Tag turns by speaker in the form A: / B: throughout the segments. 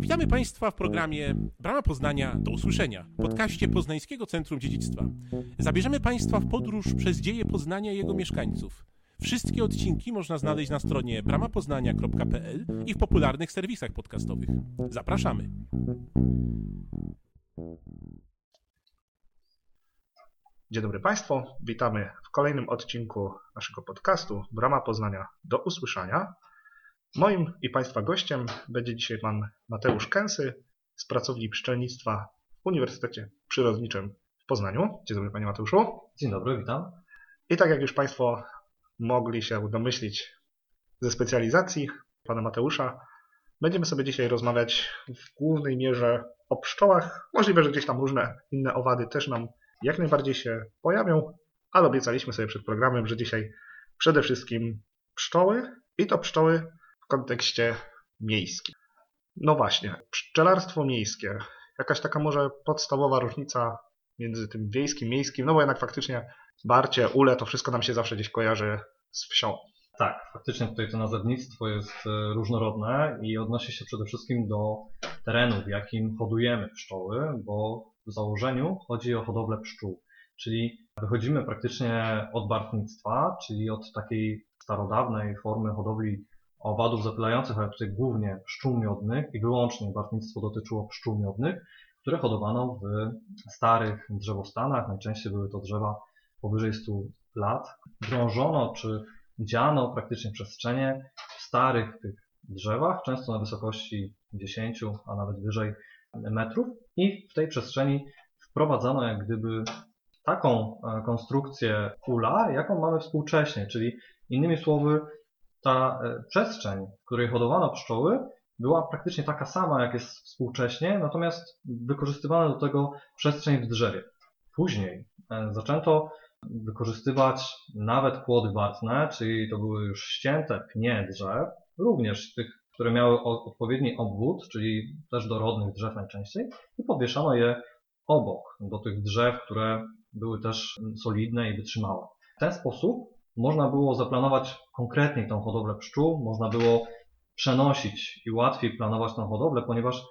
A: Witamy Państwa w programie Brama Poznania do usłyszenia, podcaście Poznańskiego Centrum Dziedzictwa. Zabierzemy Państwa w podróż przez dzieje Poznania i jego mieszkańców. Wszystkie odcinki można znaleźć na stronie bramapoznania.pl i w popularnych serwisach podcastowych. Zapraszamy.
B: Dzień dobry Państwu, witamy w kolejnym odcinku naszego podcastu Brama Poznania do usłyszenia. Moim i Państwa gościem będzie dzisiaj Pan Mateusz Kęsy z pracowni pszczelnictwa w Uniwersytecie Przyrodniczym w Poznaniu. Dzień dobry Panie Mateuszu.
C: Dzień dobry, witam.
B: I tak jak już Państwo mogli się domyślić ze specjalizacji Pana Mateusza, będziemy sobie dzisiaj rozmawiać w głównej mierze o pszczołach. Możliwe, że gdzieś tam różne inne owady też nam jak najbardziej się pojawią, ale obiecaliśmy sobie przed programem, że dzisiaj przede wszystkim pszczoły i to pszczoły kontekście miejskim. No właśnie, pszczelarstwo miejskie. Jakaś taka może podstawowa różnica między tym wiejskim, miejskim, no bo jednak faktycznie barcie, ule, to wszystko nam się zawsze gdzieś kojarzy z wsią.
C: Tak, faktycznie tutaj to nazewnictwo jest e, różnorodne i odnosi się przede wszystkim do terenu, w jakim hodujemy pszczoły, bo w założeniu chodzi o hodowlę pszczół. Czyli wychodzimy praktycznie od bartnictwa, czyli od takiej starodawnej formy hodowli owadów zapylających, ale tutaj głównie pszczół miodnych i wyłącznie bartnictwo dotyczyło pszczół miodnych, które hodowano w starych drzewostanach. Najczęściej były to drzewa powyżej 100 lat. Drążono czy dziano praktycznie przestrzenie w starych tych drzewach, często na wysokości 10, a nawet wyżej metrów i w tej przestrzeni wprowadzano jak gdyby taką e, konstrukcję ula, jaką mamy współcześnie, czyli innymi słowy ta e, przestrzeń, w której hodowano pszczoły, była praktycznie taka sama, jak jest współcześnie, natomiast wykorzystywano do tego przestrzeń w drzewie. Później e, zaczęto wykorzystywać nawet płody wartne, czyli to były już ścięte pnie drzew, również tych, które miały odpowiedni obwód, czyli też dorodnych drzew najczęściej, i podwieszano je obok, do tych drzew, które były też solidne i wytrzymałe. W ten sposób można było zaplanować konkretnie tą hodowlę pszczół, można było przenosić i łatwiej planować tą hodowlę, ponieważ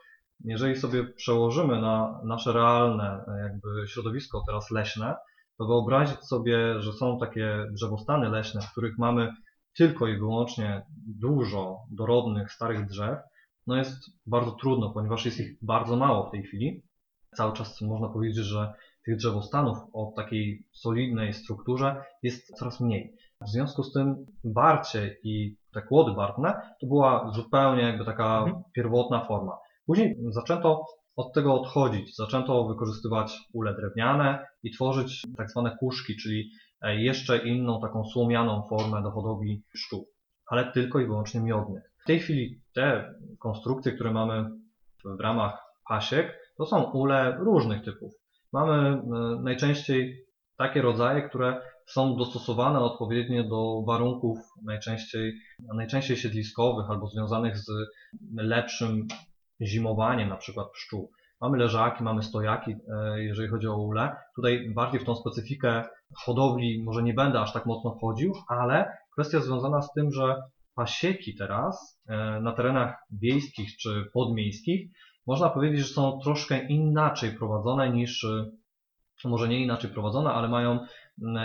C: jeżeli sobie przełożymy na nasze realne jakby środowisko teraz leśne, to wyobrazić sobie, że są takie drzewostany leśne, w których mamy tylko i wyłącznie dużo dorodnych, starych drzew, no jest bardzo trudno, ponieważ jest ich bardzo mało w tej chwili. Cały czas można powiedzieć, że tych drzewostanów o takiej solidnej strukturze jest coraz mniej. W związku z tym barcie i te kłody bartne to była zupełnie jakby taka mhm. pierwotna forma. Później zaczęto od tego odchodzić. Zaczęto wykorzystywać ule drewniane i tworzyć tak zwane kuszki, czyli e, jeszcze inną taką słomianą formę do hodowli pszczół, ale tylko i wyłącznie miodnych. W tej chwili te konstrukcje, które mamy w ramach pasiek, to są ule różnych typów. Mamy e, najczęściej takie rodzaje, które są dostosowane odpowiednio do warunków najczęściej, najczęściej siedliskowych albo związanych z lepszym zimowanie na przykład pszczół. Mamy leżaki, mamy stojaki, e, jeżeli chodzi o ule. Tutaj bardziej w tą specyfikę hodowli może nie będę aż tak mocno wchodził, ale kwestia związana z tym, że pasieki teraz e, na terenach wiejskich czy podmiejskich można powiedzieć, że są troszkę inaczej prowadzone niż, e, może nie inaczej prowadzone, ale mają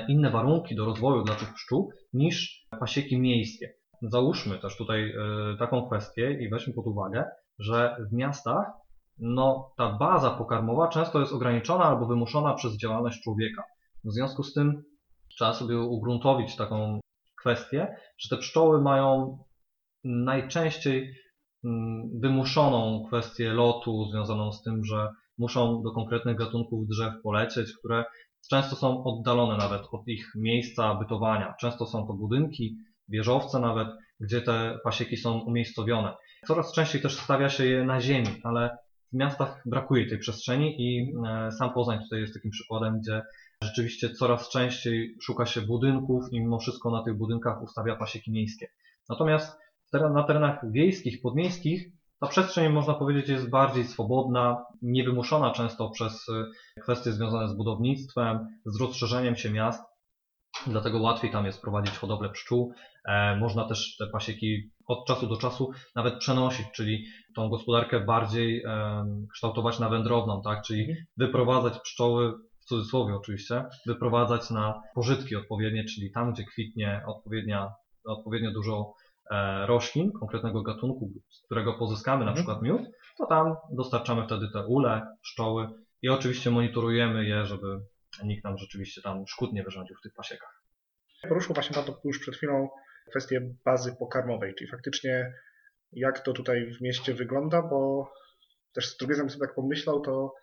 C: inne warunki do rozwoju dla tych pszczół niż pasieki miejskie. Załóżmy też tutaj taką kwestię i weźmy pod uwagę, że w miastach no, ta baza pokarmowa często jest ograniczona albo wymuszona przez działalność człowieka. W związku z tym trzeba sobie ugruntowić taką kwestię, że te pszczoły mają najczęściej mm, wymuszoną kwestię lotu związaną z tym, że muszą do konkretnych gatunków drzew polecieć, które często są oddalone nawet od ich miejsca bytowania. Często są to budynki, wieżowce nawet, gdzie te pasieki są umiejscowione. Coraz częściej też stawia się je na ziemi, ale w miastach brakuje tej przestrzeni i e, sam Poznań tutaj jest takim przykładem, gdzie rzeczywiście coraz częściej szuka się budynków i mimo wszystko na tych budynkach ustawia pasieki miejskie. Natomiast na terenach wiejskich, podmiejskich ta przestrzeń, można powiedzieć, jest bardziej swobodna, niewymuszona często przez e, kwestie związane z budownictwem, z rozszerzeniem się miast. dlatego łatwiej tam jest prowadzić hodowlę pszczół. E, można też te pasieki od czasu do czasu nawet przenosić, czyli tą gospodarkę bardziej kształtować na wędrowną, tak? czyli
B: Mhm.
C: wyprowadzać pszczoły, w cudzysłowie oczywiście, wyprowadzać na pożytki odpowiednie, czyli tam, gdzie kwitnie odpowiednia, odpowiednio dużo roślin konkretnego gatunku, z którego pozyskamy na
B: Mhm.
C: przykład miód, to tam dostarczamy wtedy te ule, pszczoły i oczywiście monitorujemy je, żeby nikt nam rzeczywiście tam szkód nie wyrządził w tych pasiekach.
B: Poruszył właśnie Pan to już przed chwilą kwestię bazy pokarmowej, czyli faktycznie jak to tutaj w mieście wygląda, bo też z drugiej strony sobie tak pomyślał, to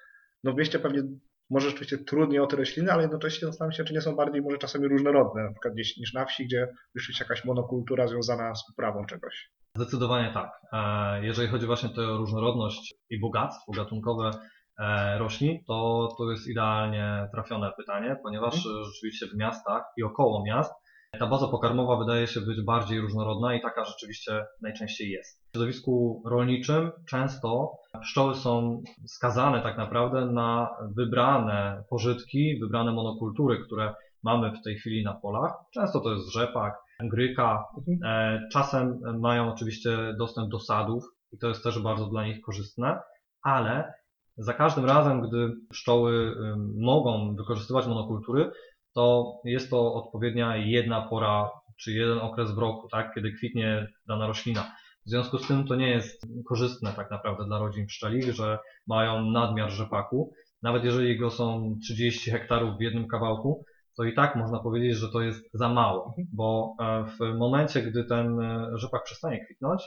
B: no w mieście pewnie może rzeczywiście trudniej o te rośliny, ale jednocześnie zastanawiam się, czy nie są bardziej może czasami różnorodne, na przykład gdzieś niż na wsi, gdzie rzeczywiście jakaś monokultura związana z uprawą czegoś.
C: Zdecydowanie tak. E, Jeżeli chodzi właśnie o tę różnorodność i bogactwo gatunkowe e, roślin, to to jest idealnie trafione pytanie, ponieważ e, rzeczywiście w miastach i około miast ta baza pokarmowa wydaje się być bardziej różnorodna i taka rzeczywiście najczęściej jest. W środowisku rolniczym często pszczoły są skazane tak naprawdę na wybrane pożytki, wybrane monokultury, które mamy w tej chwili na polach. Często to jest rzepak, gryka, E, Czasem mają oczywiście dostęp do sadów i to jest też bardzo dla nich korzystne, ale za każdym razem, gdy pszczoły mogą wykorzystywać monokultury, to jest to odpowiednia jedna pora czy jeden okres w roku, tak, kiedy kwitnie dana roślina. W związku z tym to nie jest korzystne tak naprawdę dla rodzin pszczelich, że mają nadmiar rzepaku. Nawet jeżeli go są 30 hektarów w jednym kawałku, to i tak można powiedzieć, że to jest za mało, bo e, w momencie, gdy ten e, rzepak przestanie kwitnąć,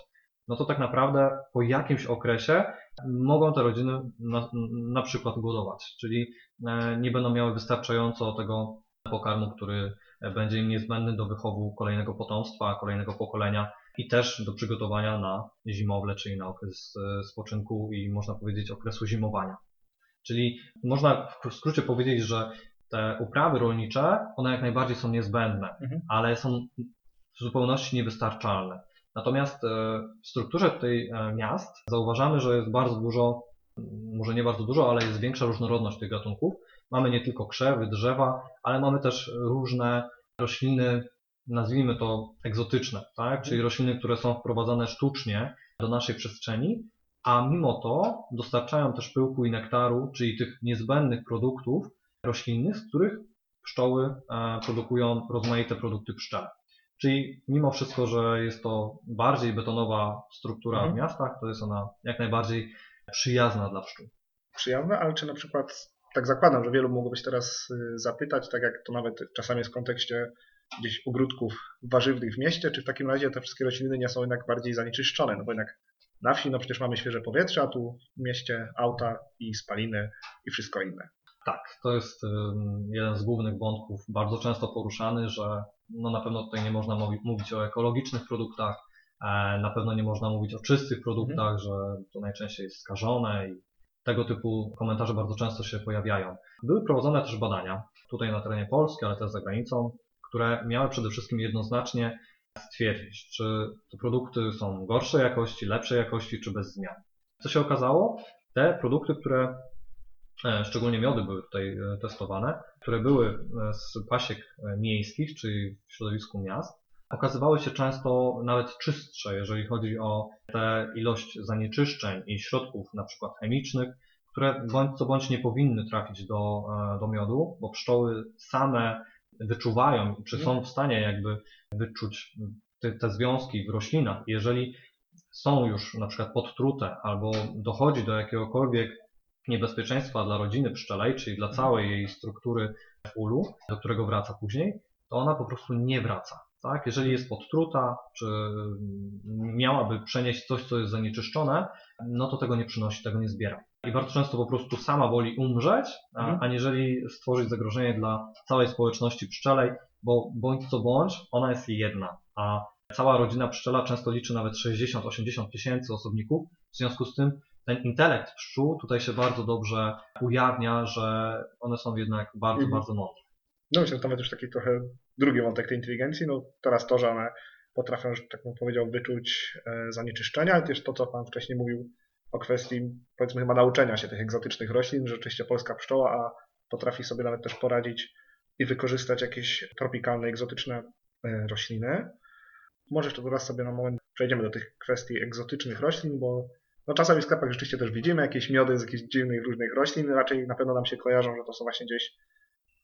C: no to tak naprawdę po jakimś okresie mogą te rodziny na, na przykład głodować, czyli e, nie będą miały wystarczająco tego pokarmu, który będzie im niezbędny do wychowu kolejnego potomstwa, kolejnego pokolenia i też do przygotowania na zimowle, czyli na okres e, spoczynku i można powiedzieć okresu zimowania. Czyli można w skrócie powiedzieć, że te uprawy rolnicze, one jak najbardziej są niezbędne,
B: Mhm.
C: ale są w zupełności niewystarczalne. Natomiast e, w strukturze tej e, miast zauważamy, że jest bardzo dużo, może nie bardzo dużo, ale jest większa różnorodność tych gatunków. Mamy nie tylko krzewy, drzewa, ale mamy też różne rośliny, nazwijmy to egzotyczne, tak? czyli rośliny, które są wprowadzane sztucznie do naszej przestrzeni, a mimo to dostarczają też pyłku i nektaru, czyli tych niezbędnych produktów roślinnych, z których pszczoły e, produkują rozmaite produkty pszczele. Czyli mimo wszystko, że jest to bardziej betonowa struktura
B: Mhm.
C: w miastach, to jest ona jak najbardziej przyjazna dla pszczół.
B: przyjazne, ale czy na przykład, tak zakładam, że wielu mogłoby się teraz y, zapytać, tak jak to nawet czasami jest w kontekście gdzieś ogródków warzywnych w mieście, czy w takim razie te wszystkie rośliny nie są jednak bardziej zanieczyszczone, no bo jednak na wsi no przecież mamy świeże powietrze, a tu w mieście auta i spaliny i wszystko inne.
C: Tak, to jest ym, jeden z głównych wątków, bardzo często poruszany, że no na pewno tutaj nie można mówić o ekologicznych produktach, e, na pewno nie można mówić o czystych produktach, że to najczęściej jest skażone i tego typu komentarze bardzo często się pojawiają. Były prowadzone też badania tutaj na terenie Polski, ale też za granicą, które miały przede wszystkim jednoznacznie stwierdzić, czy te produkty są gorszej jakości, lepszej jakości, czy bez zmian. Co się okazało? Te produkty, które e, szczególnie miody były tutaj e, testowane, które były e, z pasiek miejskich, czyli w środowisku miast, okazywały się często nawet czystsze, jeżeli chodzi o tę ilość zanieczyszczeń i środków na przykład chemicznych, które bądź co bądź nie powinny trafić do, e, do miodu, bo pszczoły same wyczuwają, czy są w stanie jakby wyczuć te, te związki w roślinach. Jeżeli są już na przykład podtrute albo dochodzi do jakiegokolwiek niebezpieczeństwa dla rodziny pszczelej, czyli dla całej jej struktury ulu, do którego wraca później, to ona po prostu nie wraca. Tak? Jeżeli jest podtruta, czy miałaby przenieść coś, co jest zanieczyszczone, no to tego nie przynosi, tego nie zbiera. I bardzo często po prostu sama woli umrzeć, a,
B: Mhm.
C: aniżeli stworzyć zagrożenie dla całej społeczności pszczelej, bo bądź co bądź, ona jest jedna, a cała rodzina pszczela często liczy nawet 60-80 tysięcy osobników, w związku z tym ten intelekt pszczół tutaj się bardzo dobrze ujawnia, że one są jednak bardzo,
B: Mhm.
C: bardzo mądre.
B: No myślę, że to nawet już taki trochę drugi wątek tej inteligencji, no teraz to, że one potrafią, że tak bym powiedział, wyczuć e, zanieczyszczenia, ale też to, co Pan wcześniej mówił o kwestii, powiedzmy chyba nauczenia się tych egzotycznych roślin, że rzeczywiście polska pszczoła, a potrafi sobie nawet też poradzić i wykorzystać jakieś tropikalne, egzotyczne e, rośliny. Może jeszcze teraz sobie na moment przejdziemy do tych kwestii egzotycznych roślin, bo no czasami w sklepach rzeczywiście też widzimy jakieś miody z jakichś dziwnych różnych roślin. Raczej na pewno nam się kojarzą, że to są właśnie gdzieś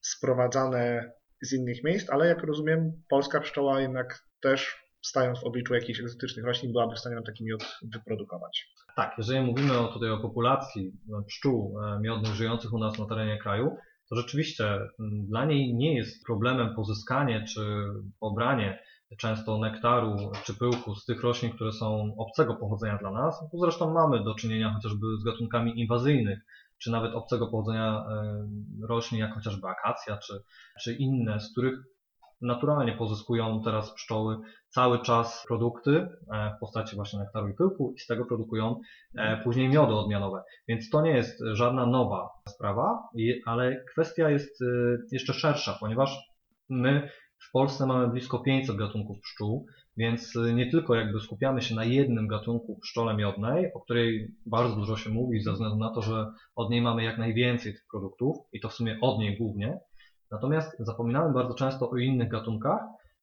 B: sprowadzane z innych miejsc, ale jak rozumiem, polska pszczoła jednak też stając w obliczu jakichś egzotycznych roślin byłaby w stanie nam taki miód wyprodukować.
C: Tak, jeżeli mówimy o, tutaj o populacji e, pszczół e, miodnych żyjących u nas na terenie kraju, to rzeczywiście dla niej nie jest problemem pozyskanie czy pobranie często nektaru czy pyłku z tych roślin, które są obcego pochodzenia dla nas. Zresztą mamy do czynienia chociażby z gatunkami inwazyjnych, czy nawet obcego pochodzenia e, roślin, jak chociażby akacja, czy, czy inne, z których naturalnie pozyskują teraz pszczoły cały czas produkty e, w postaci właśnie nektaru i pyłku i z tego produkują e, później miody odmianowe. Więc to nie jest żadna nowa sprawa, ale kwestia jest jeszcze szersza, ponieważ my w Polsce mamy blisko 500 gatunków pszczół, więc y, nie tylko jakby skupiamy się na jednym gatunku pszczole miodnej, o której bardzo dużo się mówi ze względu na to, że od niej mamy jak najwięcej tych produktów i to w sumie od niej głównie. Natomiast zapominamy bardzo często o innych gatunkach,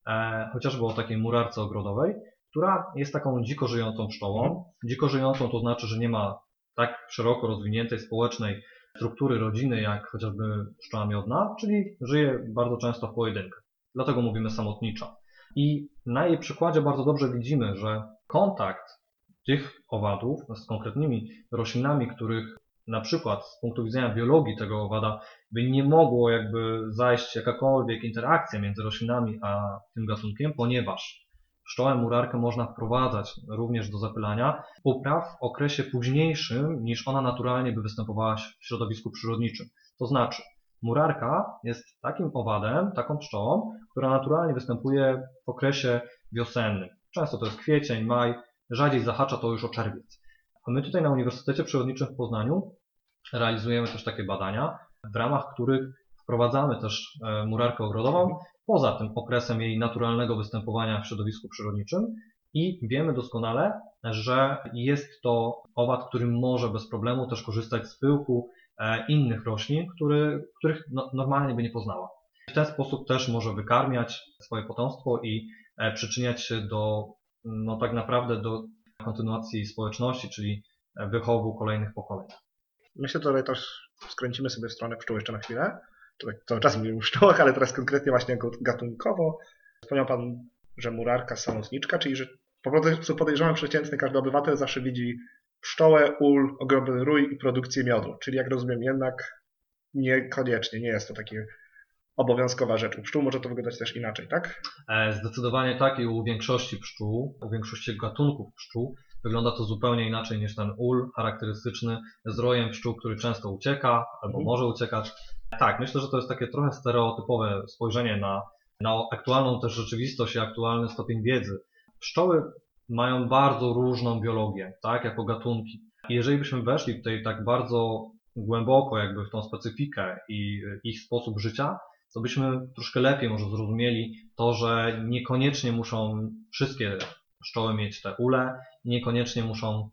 C: e, chociażby o takiej murarce ogrodowej, która jest taką dziko żyjącą pszczołą. Dziko żyjącą to znaczy, że nie ma tak szeroko rozwiniętej społecznej struktury rodziny jak chociażby pszczoła miodna, czyli żyje bardzo często w pojedynkę. Dlatego mówimy samotnicza. I na jej przykładzie bardzo dobrze widzimy, że kontakt tych owadów z konkretnymi roślinami, których na przykład z punktu widzenia biologii tego owada by nie mogło jakby zajść jakakolwiek interakcja między roślinami a tym gatunkiem, ponieważ pszczołę murarkę można wprowadzać również do zapylania upraw w okresie późniejszym niż ona naturalnie by występowała w środowisku przyrodniczym. To znaczy Murarka jest takim owadem, taką pszczołą, która naturalnie występuje w okresie wiosennym. Często to jest kwiecień, maj, rzadziej zahacza to już o czerwiec. A my tutaj na Uniwersytecie Przyrodniczym w Poznaniu realizujemy też takie badania, w ramach których wprowadzamy też e, murarkę ogrodową poza tym okresem jej naturalnego występowania w środowisku przyrodniczym i wiemy doskonale, że jest to owad, który może bez problemu też korzystać z pyłku innych roślin, który, których no, normalnie by nie poznała. W ten sposób też może wykarmiać swoje potomstwo i e, przyczyniać się do, no tak naprawdę do kontynuacji społeczności, czyli wychowu kolejnych pokoleń.
B: Myślę, że też skręcimy sobie w stronę pszczół jeszcze na chwilę. To cały czas mówimy o pszczołach, ale teraz konkretnie właśnie gatunkowo. Wspomniał Pan, że murarka samotniczka, czyli że po prostu podejrzewam przeciętny każdy obywatel zawsze widzi pszczołę, ul, ogromny rój i produkcję miodu. Czyli jak rozumiem jednak niekoniecznie, nie jest to takie obowiązkowa rzecz. U pszczół może to wyglądać też inaczej, tak?
C: E, zdecydowanie tak i u większości pszczół, u większości gatunków pszczół wygląda to zupełnie inaczej niż ten ul charakterystyczny z rojem pszczół, który często ucieka albo mhm. może uciekać. Tak, myślę, że to jest takie trochę stereotypowe spojrzenie na, na aktualną też rzeczywistość i aktualny stopień wiedzy. Pszczoły mają bardzo różną biologię, tak, jako gatunki. Jeżeli byśmy weszli tutaj tak bardzo głęboko jakby w tą specyfikę i ich sposób życia, to byśmy troszkę lepiej może zrozumieli to, że niekoniecznie muszą wszystkie pszczoły mieć te ule, niekoniecznie muszą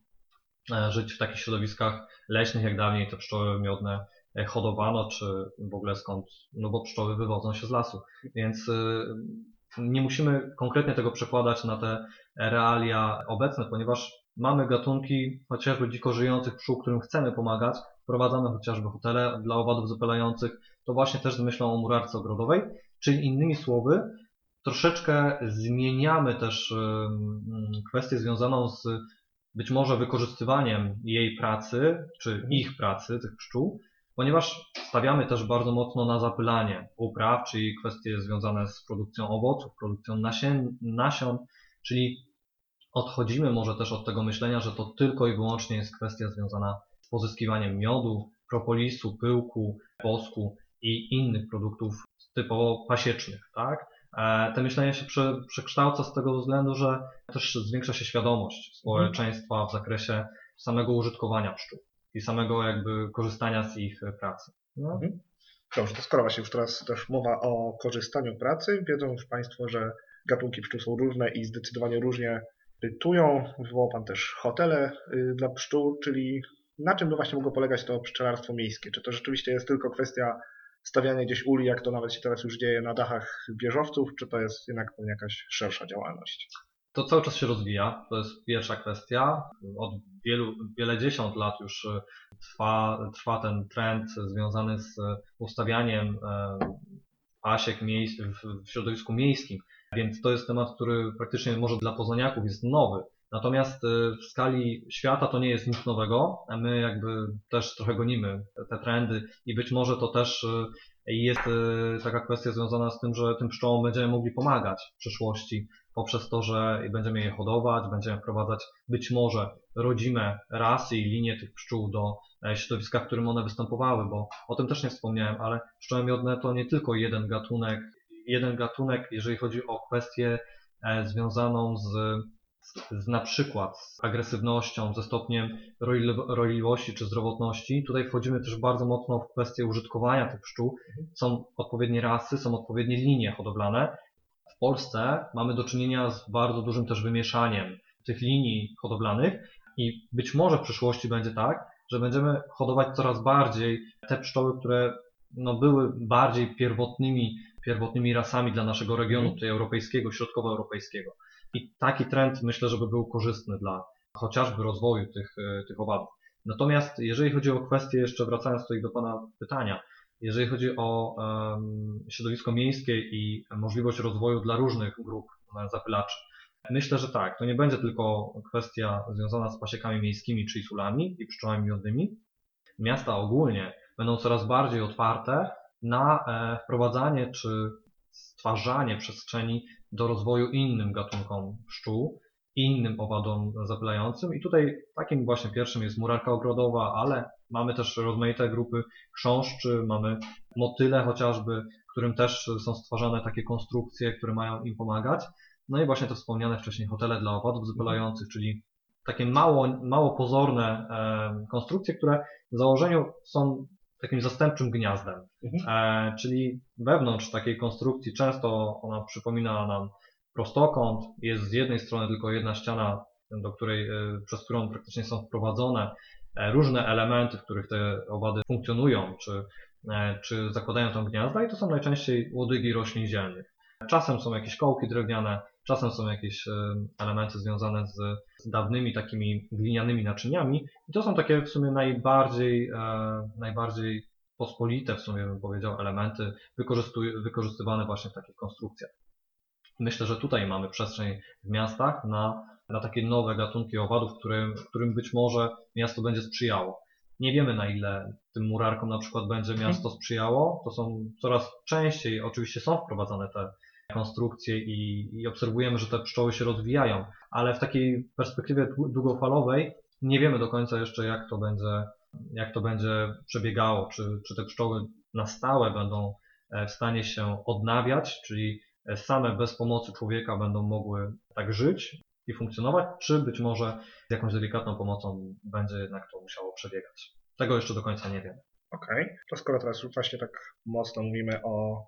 C: e, żyć w takich środowiskach leśnych, jak dawniej te pszczoły miodne e, hodowano, czy w ogóle skąd, no bo pszczoły wywodzą się z lasu. Więc nie musimy konkretnie tego przekładać na te realia obecne, ponieważ mamy gatunki chociażby dziko żyjących pszczół, którym chcemy pomagać, wprowadzamy chociażby hotele dla owadów zapylających, to właśnie też z myślą o murarce ogrodowej, czyli innymi słowy, troszeczkę zmieniamy też kwestię związaną z być może wykorzystywaniem jej pracy, czy ich pracy, tych pszczół, ponieważ stawiamy też bardzo mocno na zapylanie upraw, czyli kwestie związane z produkcją owoców, produkcją nasion, nasion czyli odchodzimy może też od tego myślenia, że to tylko i wyłącznie jest kwestia związana z pozyskiwaniem miodu, propolisu, pyłku, wosku i innych produktów typowo pasiecznych, tak? E, te myślenie się prze, przekształca z tego względu, że też zwiększa się świadomość społeczeństwa w zakresie samego użytkowania pszczół i samego jakby korzystania z ich pracy. No. Mhm.
B: Dobrze, to skoro właśnie już teraz też mowa o korzystaniu pracy, wiedzą już Państwo, że gatunki pszczół są różne i zdecydowanie różnie bytują. Wywołał Pan też hotele y, dla pszczół, czyli na czym by właśnie mogło polegać to pszczelarstwo miejskie? Czy to rzeczywiście jest tylko kwestia stawianie gdzieś uli, jak to nawet się teraz już dzieje na dachach wieżowców, czy to jest jednak pewnie jakaś szersza działalność?
C: To cały czas się rozwija, to jest pierwsza kwestia. Od wielu, wiele dziesiąt lat już e, trwa, trwa ten trend związany z ustawianiem e, pasiek miejsc w środowisku miejskim, więc to jest temat, który praktycznie może dla poznaniaków jest nowy. Natomiast e, w skali świata to nie jest nic nowego. My jakby też trochę gonimy te trendy i być może to też jest taka kwestia związana z tym, że tym pszczołom będziemy mogli pomagać w przyszłości poprzez to, że będziemy je hodować, będziemy wprowadzać być może rodzime rasy i linie tych pszczół do e, środowiska, w którym one występowały, bo o tym też nie wspomniałem, ale pszczoły miodne to nie tylko jeden gatunek, jeden gatunek, jeżeli chodzi o kwestię e, związaną z, z na przykład z agresywnością, ze stopniem roiliwości czy zdrowotności. Tutaj wchodzimy też bardzo mocno w kwestię użytkowania tych pszczół. Są odpowiednie rasy, są odpowiednie linie hodowlane w Polsce mamy do czynienia z bardzo dużym też wymieszaniem tych linii hodowlanych i być może w przyszłości będzie tak, że będziemy hodować coraz bardziej te pszczoły, które no, były bardziej pierwotnymi, pierwotnymi rasami dla naszego regionu, tutaj europejskiego, środkowoeuropejskiego. I taki trend myślę, że by był korzystny dla chociażby rozwoju tych, tych owadów. Natomiast jeżeli chodzi o kwestię, jeszcze wracając tutaj do Pana pytania, jeżeli chodzi o środowisko miejskie i możliwość rozwoju dla różnych grup e, zapylaczy. Myślę, że tak, to nie będzie tylko kwestia związana z pasiekami miejskimi, czyli sulami i pszczołami miodnymi. Miasta ogólnie będą coraz bardziej otwarte na e, wprowadzanie czy stwarzanie przestrzeni do rozwoju innym gatunkom pszczół innym owadom zapylającym. I tutaj takim właśnie pierwszym jest murarka ogrodowa, ale Mamy też rozmaite grupy chrząszczy, mamy motyle chociażby, którym też są stwarzane takie konstrukcje, które mają im pomagać. No i właśnie te wspomniane wcześniej hotele dla owadów zapylających, czyli takie mało, mało pozorne e, konstrukcje, które w założeniu są takim zastępczym gniazdem. Mhm. E, czyli wewnątrz takiej konstrukcji często ona przypomina nam prostokąt, jest z jednej strony tylko jedna ściana, do której, e, przez którą praktycznie są wprowadzone E, różne elementy, w których te owady funkcjonują, czy, czy zakładają tam gniazda i to są najczęściej łodygi roślin zielnych. Czasem są jakieś kołki drewniane, czasem są jakieś e, elementy związane z, z dawnymi takimi glinianymi naczyniami i to są takie w sumie najbardziej, najbardziej pospolite w sumie bym powiedział elementy wykorzystywane właśnie w takich konstrukcjach. Myślę, że tutaj mamy przestrzeń w miastach na na takie nowe gatunki owadów, którym, którym być może miasto będzie sprzyjało. Nie wiemy na ile tym murarkom na przykład będzie miasto sprzyjało. To są coraz częściej, oczywiście są wprowadzane te konstrukcje i, i obserwujemy, że te pszczoły się rozwijają, ale w takiej perspektywie długofalowej nie wiemy do końca jeszcze jak to będzie, jak to będzie przebiegało, czy, czy te pszczoły na stałe będą e, w stanie się odnawiać, czyli e, same bez pomocy człowieka będą mogły tak żyć, i funkcjonować, czy być może z jakąś delikatną pomocą będzie jednak to musiało przebiegać. Tego jeszcze do końca nie wiemy.
B: Okej, okay. to skoro teraz właśnie tak mocno mówimy o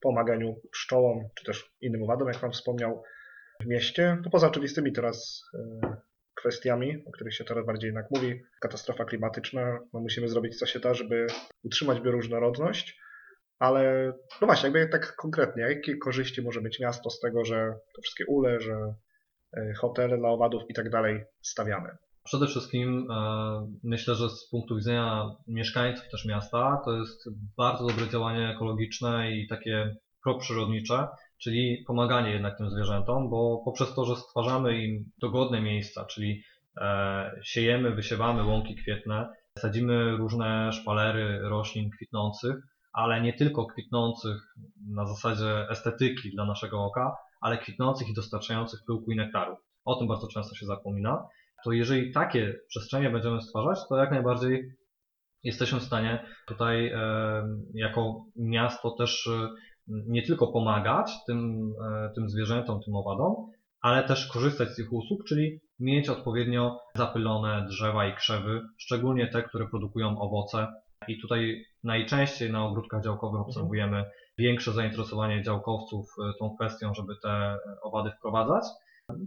B: pomaganiu pszczołom, czy też innym owadom, jak Pan wspomniał, w mieście, to poza oczywistymi teraz e, kwestiami, o których się coraz bardziej jednak mówi, katastrofa klimatyczna, no musimy zrobić co się da, żeby utrzymać bioróżnorodność, ale no właśnie, jakby tak konkretnie, jakie korzyści może mieć miasto z tego, że te wszystkie ule, że E, hotele dla owadów i tak dalej stawiamy.
C: Przede wszystkim e, myślę, że z punktu widzenia mieszkańców też miasta to jest bardzo dobre działanie ekologiczne i takie proprzyrodnicze, czyli pomaganie jednak tym zwierzętom, bo poprzez to, że stwarzamy im dogodne miejsca, czyli e, siejemy, wysiewamy łąki kwietne, sadzimy różne szpalery roślin kwitnących, ale nie tylko kwitnących na zasadzie estetyki dla naszego oka, ale kwitnących i dostarczających pyłku i nektaru. O tym bardzo często się zapomina. To jeżeli takie przestrzenie będziemy stwarzać, to jak najbardziej jesteśmy w stanie tutaj e, jako miasto też e, nie tylko pomagać tym, e, tym zwierzętom, tym owadom, ale też korzystać z ich usług, czyli mieć odpowiednio zapylone drzewa i krzewy, szczególnie te, które produkują owoce. I tutaj najczęściej na ogródkach działkowych obserwujemy większe zainteresowanie działkowców tą kwestią, żeby te owady wprowadzać.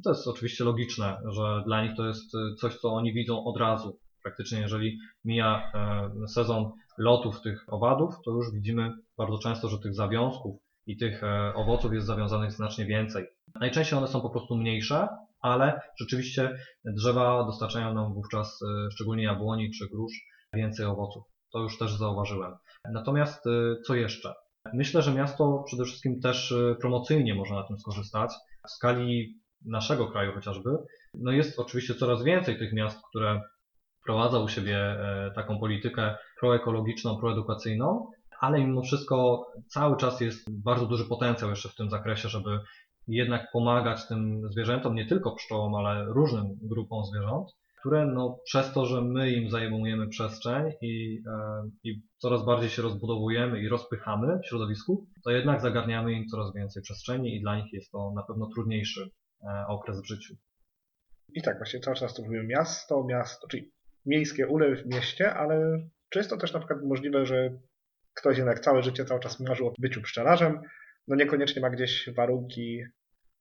C: To jest oczywiście logiczne, że dla nich to jest e, coś, co oni widzą od razu Praktycznie jeżeli mija e, sezon lotów tych owadów, to już widzimy bardzo często, że tych zawiązków i tych e, owoców jest zawiązanych znacznie więcej. Najczęściej one są po prostu mniejsze, ale rzeczywiście drzewa dostarczają nam wówczas, szczególnie jabłoni czy grusz, więcej owoców. To już też zauważyłem. Natomiast co jeszcze? Myślę, że miasto przede wszystkim też promocyjnie może na tym skorzystać. W skali naszego kraju chociażby, no jest oczywiście coraz więcej tych miast, które prowadzą u siebie e, taką politykę proekologiczną, proedukacyjną, ale mimo wszystko cały czas jest bardzo duży potencjał jeszcze w tym zakresie, żeby jednak pomagać tym zwierzętom, nie tylko pszczołom, ale różnym grupom zwierząt, które no, przez to, że my im zajmujemy przestrzeń i, e, i coraz bardziej się rozbudowujemy i rozpychamy w środowisku, to jednak zagarniamy im coraz więcej przestrzeni i dla nich jest to na pewno trudniejszy okres w życiu.
B: I tak, właśnie cały czas tu mówimy miasto, miasto, czyli miejskie ule w mieście, ale czy jest to też na przykład możliwe, że ktoś jednak całe życie cały czas marzył o byciu pszczelarzem, no niekoniecznie ma gdzieś warunki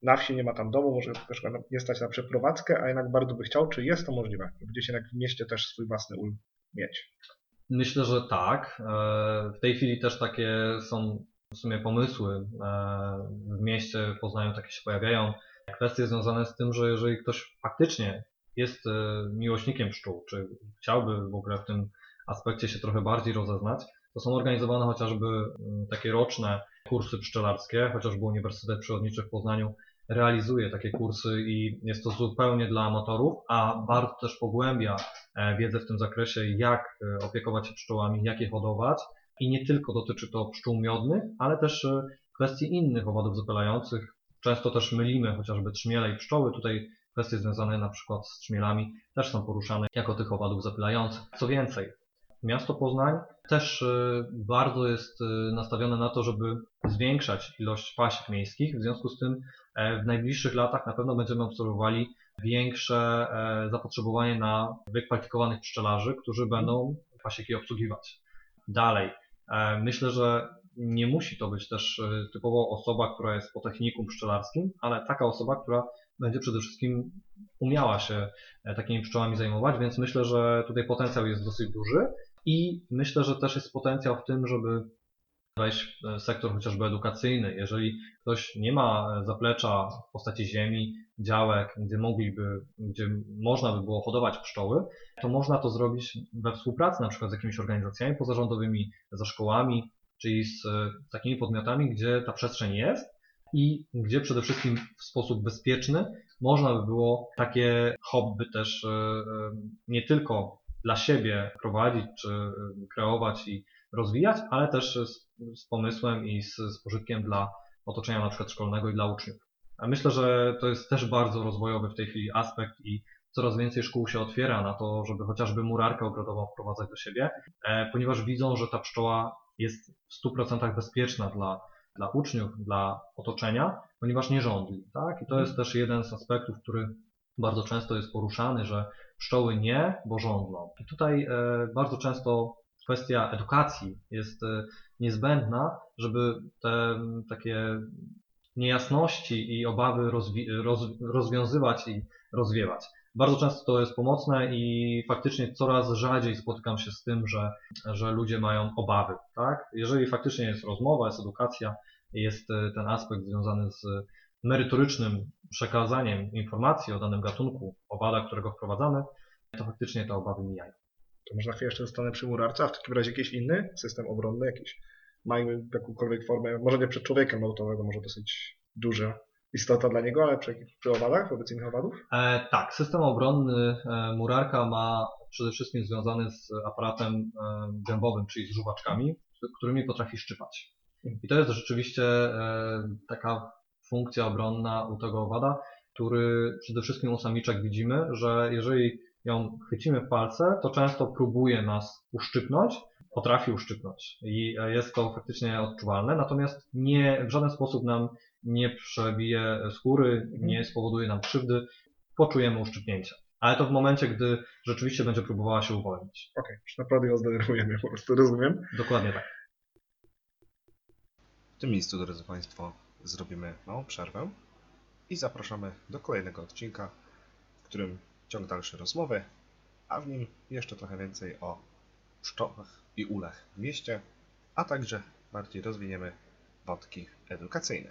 B: na wsi, nie ma tam domu, może też nie stać na przeprowadzkę, a jednak bardzo by chciał, czy jest to możliwe, gdzieś jednak w mieście też swój własny ul mieć?
C: Myślę, że tak. E, W tej chwili też takie są w sumie pomysły e, w mieście w Poznaniu takie się pojawiają. Kwestie związane z tym, że jeżeli ktoś faktycznie jest e, miłośnikiem pszczół, czy chciałby w ogóle w tym aspekcie się trochę bardziej rozeznać, to są organizowane chociażby mm, takie roczne kursy pszczelarskie, chociażby Uniwersytet Przyrodniczy w Poznaniu realizuje takie kursy i jest to zupełnie dla amatorów, a bardzo też pogłębia e, wiedzę w tym zakresie, jak e, opiekować się pszczołami, jak je hodować. I nie tylko dotyczy to pszczół miodnych, ale też kwestii innych owadów zapylających. Często też mylimy chociażby trzmiele i pszczoły. Tutaj kwestie związane na przykład z trzmielami też są poruszane jako tych owadów zapylających. Co więcej, miasto Poznań też e, bardzo jest e, nastawione na to, żeby zwiększać ilość pasik miejskich. W związku z tym e, w najbliższych latach na pewno będziemy obserwowali większe e, zapotrzebowanie na wykwalifikowanych pszczelarzy, którzy będą pasieki obsługiwać. Dalej, e, myślę, że nie musi to być też e, typowo osoba, która jest po technikum pszczelarskim, ale taka osoba, która będzie przede wszystkim umiała się e, takimi pszczołami zajmować, więc myślę, że tutaj potencjał jest dosyć duży i myślę, że też jest potencjał w tym, żeby wejść w sektor chociażby edukacyjny. Jeżeli ktoś nie ma zaplecza w postaci ziemi, działek, gdzie mogliby, gdzie można by było hodować pszczoły, to można to zrobić we współpracy na przykład z jakimiś organizacjami pozarządowymi, ze szkołami, czyli z e, takimi podmiotami, gdzie ta przestrzeń jest i gdzie przede wszystkim w sposób bezpieczny można by było takie hobby też e, e, nie tylko dla siebie prowadzić czy kreować i rozwijać, ale też z, z pomysłem i z, z pożytkiem dla otoczenia na przykład szkolnego i dla uczniów. A myślę, że to jest też bardzo rozwojowy w tej chwili aspekt i coraz więcej szkół się otwiera na to, żeby chociażby murarkę ogrodową wprowadzać do siebie, ponieważ widzą, że ta pszczoła jest w 100% bezpieczna dla, dla uczniów, dla otoczenia, ponieważ nie żądli. Tak? I to jest też jeden z aspektów, który bardzo często jest poruszany, że pszczoły nie, bo żądlą. I tutaj e, bardzo często kwestia edukacji jest e, niezbędna, żeby te takie niejasności i obawy rozwi- roz, rozwiązywać i rozwiewać. Bardzo często to jest pomocne i faktycznie coraz rzadziej spotykam się z tym, że, że ludzie mają obawy. Tak? Jeżeli faktycznie jest rozmowa, jest edukacja, jest e, ten aspekt związany z merytorycznym przekazaniem informacji o danym gatunku owada, którego wprowadzamy, to faktycznie te obawy mijają.
B: To może na chwilę jeszcze zostanę przy murarce, a w takim razie jakiś inny system obronny, jakiś mają jakąkolwiek formę, może nie przed człowiekiem, no to może dosyć duża istota dla niego, ale przy, przy owadach, wobec innych owadów?
C: E, tak, system obronny e, murarka ma przede wszystkim związany z aparatem e, gębowym, czyli z żuwaczkami, którymi potrafi szczypać. I to jest rzeczywiście e, taka funkcja obronna u tego owada, który przede wszystkim u samiczek widzimy, że jeżeli ją chwycimy w palce, to często próbuje nas uszczypnąć, potrafi uszczypnąć i e, jest to faktycznie odczuwalne, natomiast nie, w żaden sposób nam nie przebije skóry, nie spowoduje nam krzywdy, poczujemy uszczypnięcie. Ale to w momencie, gdy rzeczywiście będzie próbowała się uwolnić.
B: Okej, już naprawdę ją zdenerwujemy, po prostu rozumiem.
C: Dokładnie tak.
D: W tym miejscu, drodzy Państwo, zrobimy małą przerwę i zapraszamy do kolejnego odcinka, w którym ciąg dalszy rozmowy a w nim jeszcze trochę więcej o pszczołach i ulach w mieście, a także bardziej rozwiniemy wątki edukacyjne.